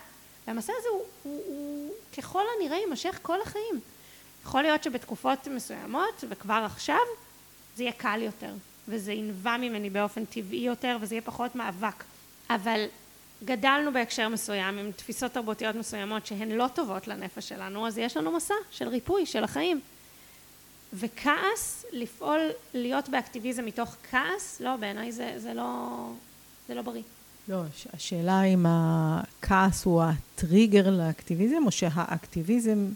A: והמסע הזה הוא, הוא, הוא ככל הנראה יימשך כל החיים. יכול להיות שבתקופות מסוימות וכבר עכשיו זה יהיה קל יותר וזה ינבע ממני באופן טבעי יותר וזה יהיה פחות מאבק. אבל גדלנו בהקשר מסוים עם תפיסות תרבותיות מסוימות שהן לא טובות לנפש שלנו אז יש לנו מסע של ריפוי של החיים וכעס, לפעול, להיות באקטיביזם מתוך כעס, לא, בעיניי זה, זה, לא, זה לא בריא.
B: לא, השאלה אם הכעס הוא הטריגר לאקטיביזם, או שהאקטיביזם...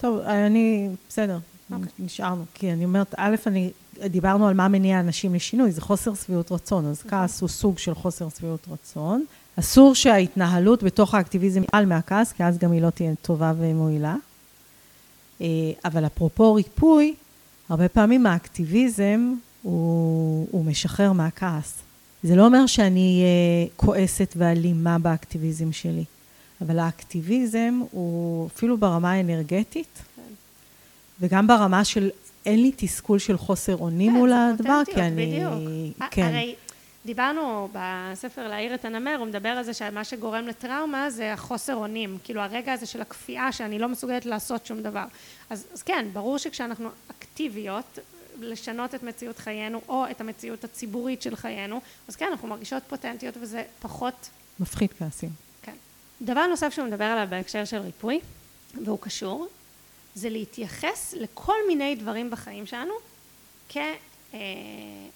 B: טוב, אני... בסדר, okay. אוקיי. נשארנו. כי אני אומרת, א', אני... דיברנו על מה מניע אנשים לשינוי, זה חוסר שביעות רצון, אז okay. אוקיי. כעס הוא סוג של חוסר שביעות רצון. אסור שההתנהלות בתוך האקטיביזם יעל מהכעס, כי אז גם היא לא תהיה טובה ומועילה. אה, אבל אפרופו ריפוי, הרבה פעמים האקטיביזם הוא, הוא משחרר מהכעס. זה לא אומר שאני אהיה כועסת ואלימה באקטיביזם שלי, אבל האקטיביזם הוא אפילו ברמה האנרגטית, כן. וגם ברמה של אין לי תסכול של חוסר אונים כן, מול הדבר, כי אני...
A: בדיוק. כן. הרי דיברנו בספר להעיר את הנמר, הוא מדבר על זה שמה שגורם לטראומה זה החוסר אונים, כאילו הרגע הזה של הכפייה שאני לא מסוגלת לעשות שום דבר. אז, אז כן, ברור שכשאנחנו אקטיביות, לשנות את מציאות חיינו או את המציאות הציבורית של חיינו, אז כן, אנחנו מרגישות פוטנטיות וזה פחות...
B: מפחית כעסים.
A: כן. דבר נוסף שהוא מדבר עליו בהקשר של ריפוי, והוא קשור, זה להתייחס לכל מיני דברים בחיים שלנו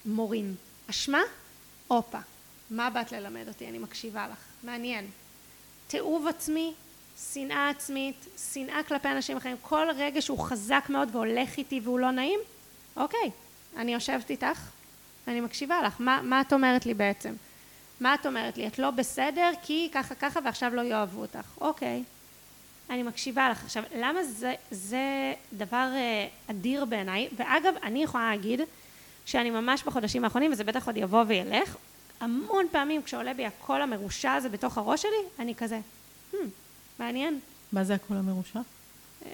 A: כמורים. אשמה? הופה, מה באת ללמד אותי? אני מקשיבה לך. מעניין. תיעוב עצמי, שנאה עצמית, שנאה כלפי אנשים אחרים, כל רגע שהוא חזק מאוד והולך איתי והוא לא נעים, אוקיי, אני יושבת איתך, אני מקשיבה לך. מה, מה את אומרת לי בעצם? מה את אומרת לי? את לא בסדר כי ככה ככה ועכשיו לא יאהבו אותך. אוקיי, אני מקשיבה לך. עכשיו, למה זה, זה דבר אה, אדיר בעיניי? ואגב, אני יכולה להגיד שאני ממש בחודשים האחרונים, וזה בטח עוד יבוא וילך, המון פעמים כשעולה בי הקול המרושע הזה בתוך הראש שלי, אני כזה, hmm, מעניין.
B: מה זה הקול המרושע?
A: אה,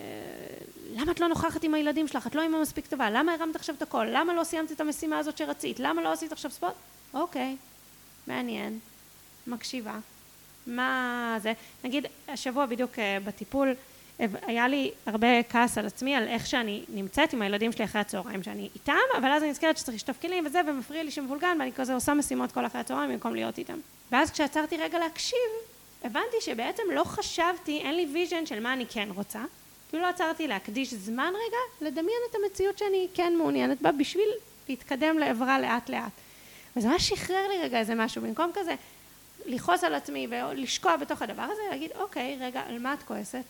A: למה את לא נוכחת עם הילדים שלך? את לא אימא מספיק טובה. למה הרמת עכשיו את הקול? למה לא סיימת את המשימה הזאת שרצית? למה לא עשית עכשיו ספורט? אוקיי, מעניין. מקשיבה. מה זה? נגיד, השבוע בדיוק אה, בטיפול, היה לי הרבה כעס על עצמי על איך שאני נמצאת עם הילדים שלי אחרי הצהריים שאני איתם אבל אז אני נזכרת שצריך לשטוף כלים וזה ומפריע לי שמבולגן ואני כזה עושה משימות כל אחרי הצהריים במקום להיות איתם. ואז כשעצרתי רגע להקשיב הבנתי שבעצם לא חשבתי אין לי vision של מה אני כן רוצה. כאילו לא עצרתי להקדיש זמן רגע לדמיין את המציאות שאני כן מעוניינת בה בשביל להתקדם לעברה לאט לאט. וזה ממש שחרר לי רגע איזה משהו במקום כזה לכעוס על עצמי ולשקוע בתוך הדבר הזה להגיד אוקיי רגע על מה את כועסת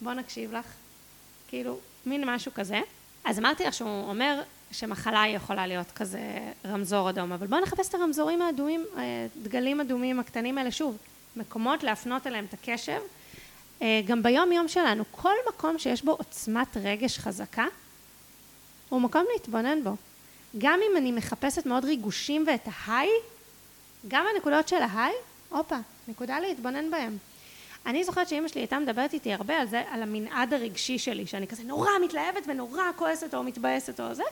A: בוא נקשיב לך, כאילו, מין משהו כזה. אז אמרתי לך שהוא אומר שמחלה יכולה להיות כזה רמזור אדום, אבל בואו נחפש את הרמזורים האדומים, אה, דגלים אדומים הקטנים האלה, שוב, מקומות להפנות אליהם את הקשב. אה, גם ביום יום שלנו, כל מקום שיש בו עוצמת רגש חזקה, הוא מקום להתבונן בו. גם אם אני מחפשת מאוד ריגושים ואת ההיי, גם הנקודות של ההיי, הופה, נקודה להתבונן בהם. אני זוכרת שאימא שלי הייתה מדברת איתי הרבה על זה, על המנעד הרגשי שלי, שאני כזה נורא מתלהבת ונורא כועסת או מתבאסת או זה,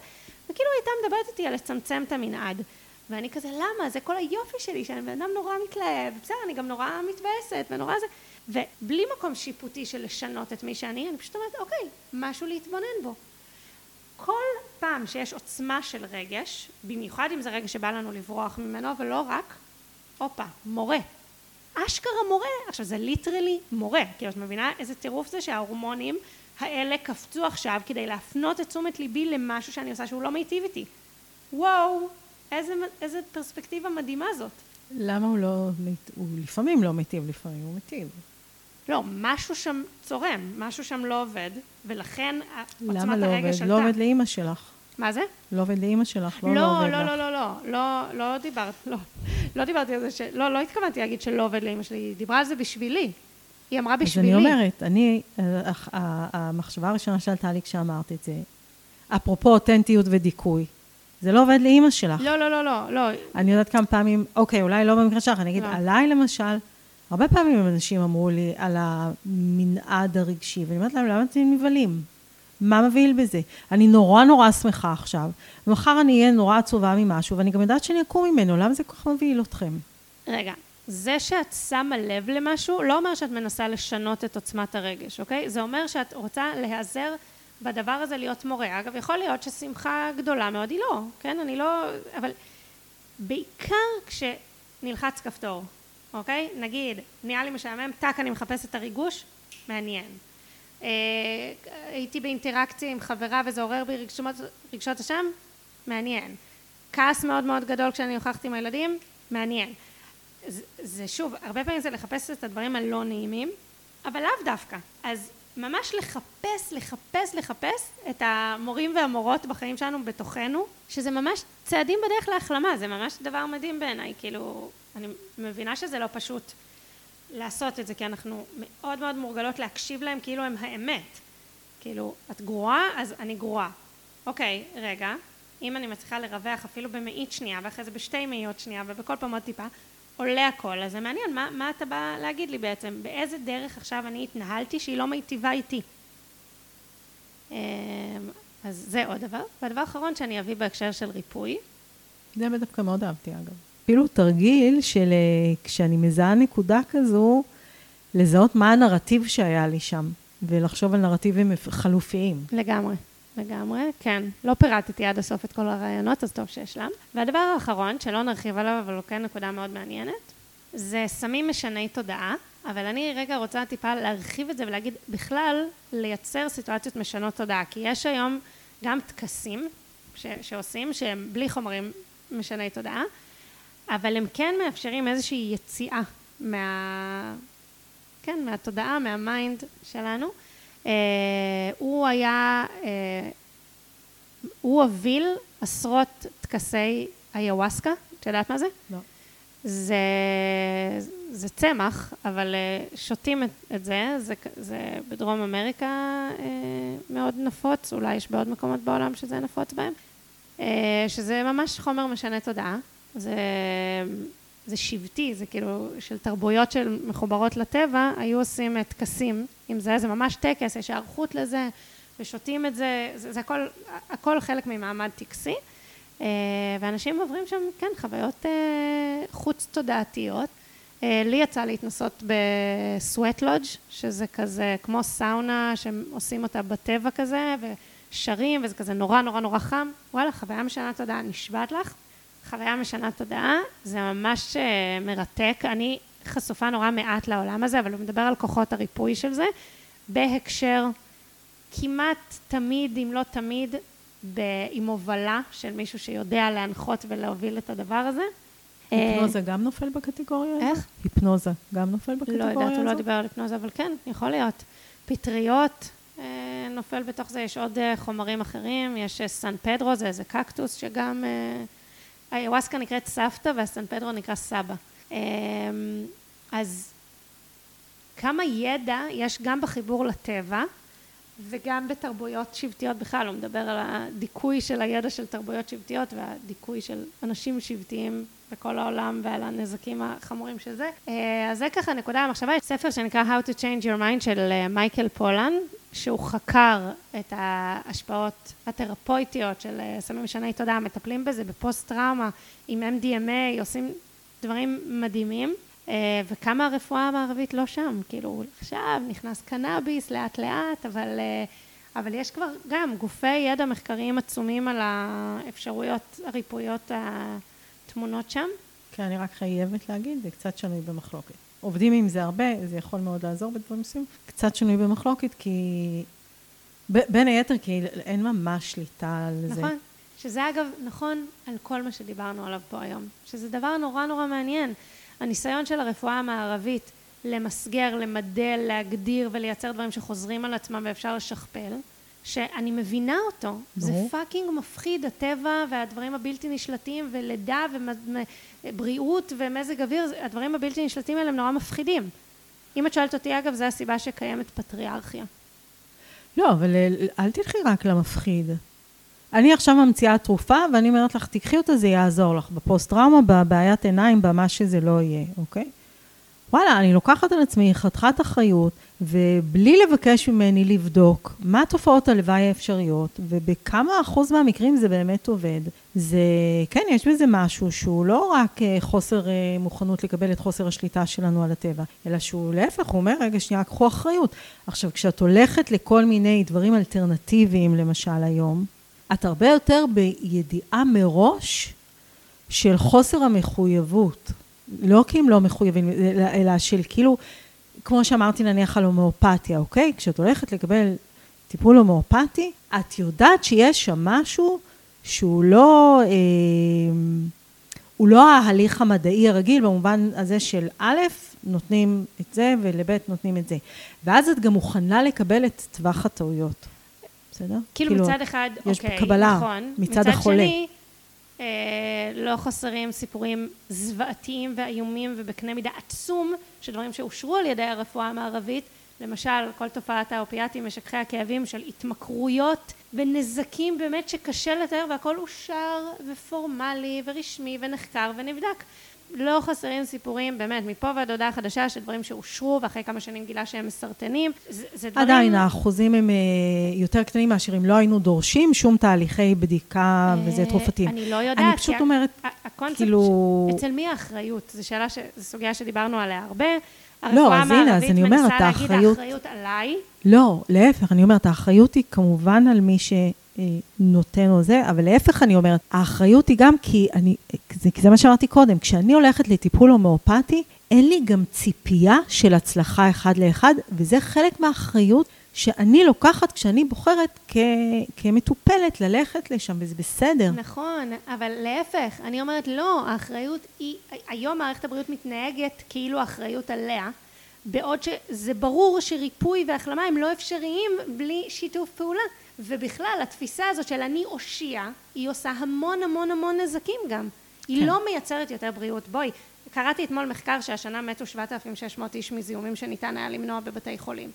A: וכאילו הייתה מדברת איתי על לצמצם את המנעד. ואני כזה, למה? זה כל היופי שלי, שאני בן אדם נורא מתלהב, בסדר, אני גם נורא מתבאסת ונורא זה, ובלי מקום שיפוטי של לשנות את מי שאני, אני פשוט אומרת, אוקיי, משהו להתבונן בו. כל פעם שיש עוצמה של רגש, במיוחד אם זה רגש שבא לנו לברוח ממנו, ולא רק, הופה, מורה, אשכרה מורה. עכשיו זה ליטרלי מורה, כאילו את מבינה איזה טירוף זה שההורמונים האלה קפצו עכשיו כדי להפנות את תשומת ליבי למשהו שאני עושה שהוא לא מיטיב איתי. וואו, איזה, איזה פרספקטיבה מדהימה זאת.
B: למה הוא לא, הוא לפעמים לא מיטיב, לפעמים הוא מיטיב.
A: לא, משהו שם צורם, משהו שם לא עובד, ולכן
B: עוצמת הרגש עלתה. למה לא עובד? לא עובד לאימא שלך.
A: מה זה?
B: לא עובד לאימא שלך, לא
A: לא,
B: לא עובד
A: לא,
B: לך.
A: לא, לא, לא, לא, לא דיברת, לא, לא דיברתי על זה, ש... לא, לא התכוונתי להגיד שלא עובד לאימא שלי, היא דיברה על זה בשבילי. היא אמרה בשבילי.
B: אז אני אומרת, אני, המחשבה הראשונה שעלתה לי כשאמרת את זה, אפרופו אותנטיות ודיכוי, זה לא עובד לאימא שלך.
A: לא, לא, לא, לא, לא.
B: אני יודעת כמה פעמים, אוקיי, אולי לא במקרה שלך, אני אגיד, לא. עליי למשל, הרבה פעמים אנשים אמרו לי על המנעד הרגשי, ואני אומרת להם, למה אתם נבהלים? מה מבהיל בזה? אני נורא נורא שמחה עכשיו, ומחר אני אהיה נורא עצובה ממשהו, ואני גם יודעת שאני אקום ממנו, למה זה כל כך מבהיל אתכם?
A: רגע, זה שאת שמה לב למשהו, לא אומר שאת מנסה לשנות את עוצמת הרגש, אוקיי? זה אומר שאת רוצה להיעזר בדבר הזה להיות מורה. אגב, יכול להיות ששמחה גדולה מאוד היא לא, כן? אני לא... אבל בעיקר כשנלחץ כפתור, אוקיי? נגיד, נהיה לי משעמם, טאק, אני מחפש את הריגוש, מעניין. אה, הייתי באינטראקציה עם חברה וזה עורר בי רגשות, רגשות אשם? מעניין. כעס מאוד מאוד גדול כשאני הוכחתי עם הילדים? מעניין. זה, זה שוב, הרבה פעמים זה לחפש את הדברים הלא נעימים, אבל לאו דווקא. אז ממש לחפש, לחפש, לחפש את המורים והמורות בחיים שלנו בתוכנו, שזה ממש צעדים בדרך להחלמה, זה ממש דבר מדהים בעיניי, כאילו, אני מבינה שזה לא פשוט לעשות את זה, כי אנחנו מאוד מאוד מורגלות להקשיב להם כאילו הם האמת. כאילו, את גרועה, אז אני גרועה. אוקיי, רגע, אם אני מצליחה לרווח אפילו במאית שנייה, ואחרי זה בשתי מאיות שנייה, ובכל פעם עוד טיפה, עולה הכל, אז זה מעניין, מה, מה אתה בא להגיד לי בעצם? באיזה דרך עכשיו אני התנהלתי שהיא לא מיטיבה איתי? אמ, אז זה עוד דבר. והדבר האחרון שאני אביא בהקשר של ריפוי.
B: זה דווקא מאוד אהבתי, אגב. אפילו תרגיל של אה, כשאני מזהה נקודה כזו, לזהות מה הנרטיב שהיה לי שם, ולחשוב על נרטיבים חלופיים.
A: לגמרי. לגמרי, כן. לא פירטתי עד הסוף את כל הרעיונות, אז טוב שיש להם. והדבר האחרון, שלא נרחיב עליו, אבל הוא כן נקודה מאוד מעניינת, זה סמים משני תודעה, אבל אני רגע רוצה טיפה להרחיב את זה ולהגיד, בכלל, לייצר סיטואציות משנות תודעה, כי יש היום גם טקסים ש- שעושים, שהם בלי חומרים משני תודעה, אבל הם כן מאפשרים איזושהי יציאה מה... כן, מהתודעה, מה mind שלנו. אה, הוא היה, אה, הוא הוביל עשרות טקסי איוואסקה, את יודעת מה זה?
B: לא.
A: זה, זה צמח, אבל uh, שותים את, את זה, זה, זה בדרום אמריקה uh, מאוד נפוץ, אולי יש בעוד מקומות בעולם שזה נפוץ בהם, uh, שזה ממש חומר משנה תודעה, זה, זה שבטי, זה כאילו של תרבויות של מחוברות לטבע, היו עושים טקסים עם זה, זה ממש טקס, יש היערכות לזה, ושותים את זה, זה, זה הכל, הכל חלק ממעמד טקסי. אה, ואנשים עוברים שם, כן, חוויות אה, חוץ תודעתיות. אה, לי יצא להתנסות בסווט לודג', שזה כזה כמו סאונה שעושים אותה בטבע כזה, ושרים, וזה כזה נורא נורא נורא חם. וואלה, חוויה משנה תודעה, נשבעת לך. חוויה משנה תודעה, זה ממש מרתק. אני חשופה נורא מעט לעולם הזה, אבל הוא מדבר על כוחות הריפוי של זה, בהקשר כמעט תמיד, אם לא תמיד, עם הובלה של מישהו שיודע להנחות ולהוביל את הדבר הזה.
B: היפנוזה גם נופל בקטגוריה הזאת?
A: איך?
B: היפנוזה גם נופל בקטגוריה
A: הזאת?
B: לא
A: יודעת, הוא לא דיבר על היפנוזה, אבל כן, יכול להיות. פטריות נופל בתוך זה, יש עוד חומרים אחרים, יש סן פדרו, זה איזה קקטוס שגם... היוואסקה נקראת סבתא והסן פדרו נקרא סבא. אז כמה ידע יש גם בחיבור לטבע, וגם בתרבויות שבטיות בכלל, הוא מדבר על הדיכוי של הידע של תרבויות שבטיות והדיכוי של אנשים שבטיים בכל העולם ועל הנזקים החמורים של זה. אז זה ככה נקודה המחשבה, יש ספר שנקרא How to Change Your Mind של מייקל פולן, שהוא חקר את ההשפעות התרפויטיות של סמים משני תודעה, מטפלים בזה בפוסט טראומה עם MDMA, עושים דברים מדהימים. וכמה הרפואה המערבית לא שם, כאילו עכשיו נכנס קנאביס לאט לאט, אבל, אבל יש כבר גם גופי ידע מחקריים עצומים על האפשרויות הריפויות התמונות שם.
B: כן, אני רק חייבת להגיד, זה קצת שנוי במחלוקת. עובדים עם זה הרבה, זה יכול מאוד לעזור בדברים מסוימים, קצת שנוי במחלוקת, כי בין היתר, כי אין ממש שליטה על
A: נכון.
B: זה.
A: נכון, שזה אגב נכון על כל מה שדיברנו עליו פה היום, שזה דבר נורא נורא מעניין. הניסיון של הרפואה המערבית למסגר, למדל, להגדיר ולייצר דברים שחוזרים על עצמם ואפשר לשכפל, שאני מבינה אותו, זה fucking מפחיד, הטבע והדברים הבלתי נשלטים ולידה ובריאות ומזג אוויר, הדברים הבלתי נשלטים האלה הם נורא מפחידים. אם את שואלת אותי, אגב, זו הסיבה שקיימת פטריארכיה.
B: לא, אבל אל תלכי רק למפחיד. אני עכשיו ממציאה תרופה, ואני אומרת לך, תקחי אותה, זה יעזור לך בפוסט-טראומה, בבעיית עיניים, במה שזה לא יהיה, אוקיי? וואלה, אני לוקחת על עצמי חתיכת אחריות, ובלי לבקש ממני לבדוק מה תופעות הלוואי האפשריות, ובכמה אחוז מהמקרים זה באמת עובד. זה, כן, יש בזה משהו שהוא לא רק חוסר מוכנות לקבל את חוסר השליטה שלנו על הטבע, אלא שהוא להפך, הוא אומר, רגע, שנייה, קחו אחריות. עכשיו, כשאת הולכת לכל מיני דברים אלטרנטיביים, למשל היום, את הרבה יותר בידיעה מראש של חוסר המחויבות. לא כי הם לא מחויבים, אלא של כאילו, כמו שאמרתי נניח על הומאופתיה, אוקיי? כשאת הולכת לקבל טיפול הומאופתי, את יודעת שיש שם משהו שהוא לא, אה, הוא לא ההליך המדעי הרגיל במובן הזה של א', נותנים את זה ולב' נותנים את זה. ואז את גם מוכנה לקבל את טווח הטעויות. בסדר?
A: כאילו, כאילו מצד אחד,
B: יש
A: אוקיי,
B: קבלה
A: נכון.
B: מצד, מצד החולה.
A: שני, לא חסרים סיפורים זוועתיים ואיומים ובקנה מידה עצום, של דברים שאושרו על ידי הרפואה המערבית, למשל, כל תופעת האופיאטים, משככי הכאבים של התמכרויות ונזקים באמת שקשה לתאר והכל אושר ופורמלי ורשמי ונחקר ונבדק. לא חסרים סיפורים, באמת, מפה ועד הודעה חדשה של דברים שאושרו ואחרי כמה שנים גילה שהם מסרטנים. זה, זה דברים...
B: עדיין, האחוזים הם אה, יותר קטנים מאשר אם לא היינו דורשים שום תהליכי בדיקה וזה תרופתיים.
A: אני לא יודעת.
B: אני פשוט אומרת, כאילו...
A: אצל מי האחריות? זו שאלה, ש... זו סוגיה שדיברנו עליה הרבה.
B: לא, אז הנה, אז אני אומרת,
A: האחריות...
B: האחריות...
A: מנסה להגיד, האחריות עליי.
B: לא, להפך, אני אומרת, האחריות היא כמובן על מי שנותן או זה, אבל להפך אני אומרת, האחריות היא גם כי אני, זה, זה מה שאמרתי קודם, כשאני הולכת לטיפול הומאופתי, אין לי גם ציפייה של הצלחה אחד לאחד, וזה חלק מהאחריות שאני לוקחת כשאני בוחרת כ, כמטופלת ללכת לשם, וזה בסדר.
A: נכון, אבל להפך, אני אומרת לא, האחריות היא, היום מערכת הבריאות מתנהגת כאילו האחריות עליה, בעוד שזה ברור שריפוי והחלמה הם לא אפשריים בלי שיתוף פעולה. ובכלל, התפיסה הזאת של אני אושיע, היא עושה המון המון המון נזקים גם. היא
B: כן.
A: לא מייצרת יותר בריאות. בואי, קראתי אתמול מחקר שהשנה מתו 7,600 איש מזיהומים שניתן היה למנוע בבתי חולים.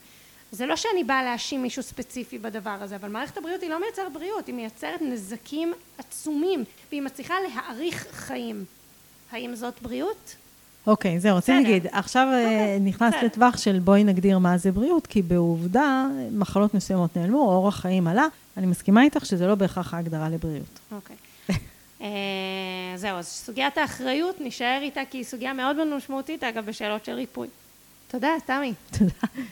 A: זה לא שאני באה להאשים מישהו ספציפי בדבר הזה, אבל מערכת הבריאות היא לא מייצרת בריאות, היא מייצרת נזקים עצומים, והיא מצליחה להאריך חיים. האם זאת בריאות?
B: אוקיי, זהו, רציתי להגיד, עכשיו
A: אוקיי,
B: נכנס. לטווח של בואי נגדיר מה זה בריאות, כי בעובדה, מחלות מסוימות נעלמו, אורח חיים עלה. אני מסכימה איתך שזה לא בהכרח ההגדרה לבריאות.
A: אוקיי. אה, זהו, אז סוגיית האחריות, נשאר איתה כי היא סוגיה מאוד מאוד משמעותית, אגב, בשאלות של ריפוי. תודה, תמי.
B: תודה.